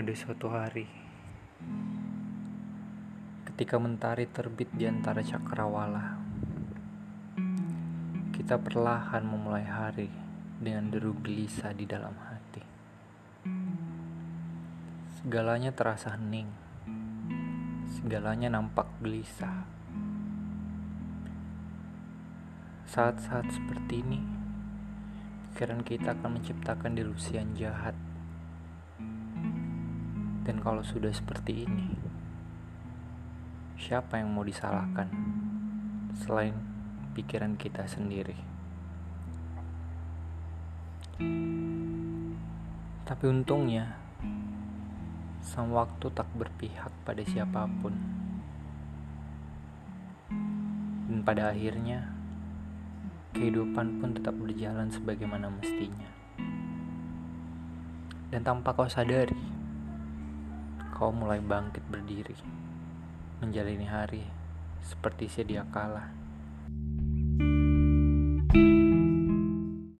Pada suatu hari, ketika mentari terbit di antara cakrawala, kita perlahan memulai hari dengan deru gelisah di dalam hati. Segalanya terasa hening, segalanya nampak gelisah. Saat-saat seperti ini, pikiran kita akan menciptakan delusian jahat dan kalau sudah seperti ini, siapa yang mau disalahkan selain pikiran kita sendiri? Tapi untungnya, sang waktu tak berpihak pada siapa pun. Dan pada akhirnya, kehidupan pun tetap berjalan sebagaimana mestinya. Dan tanpa kau sadari, kau mulai bangkit berdiri, menjalani hari seperti sedia kala. thank you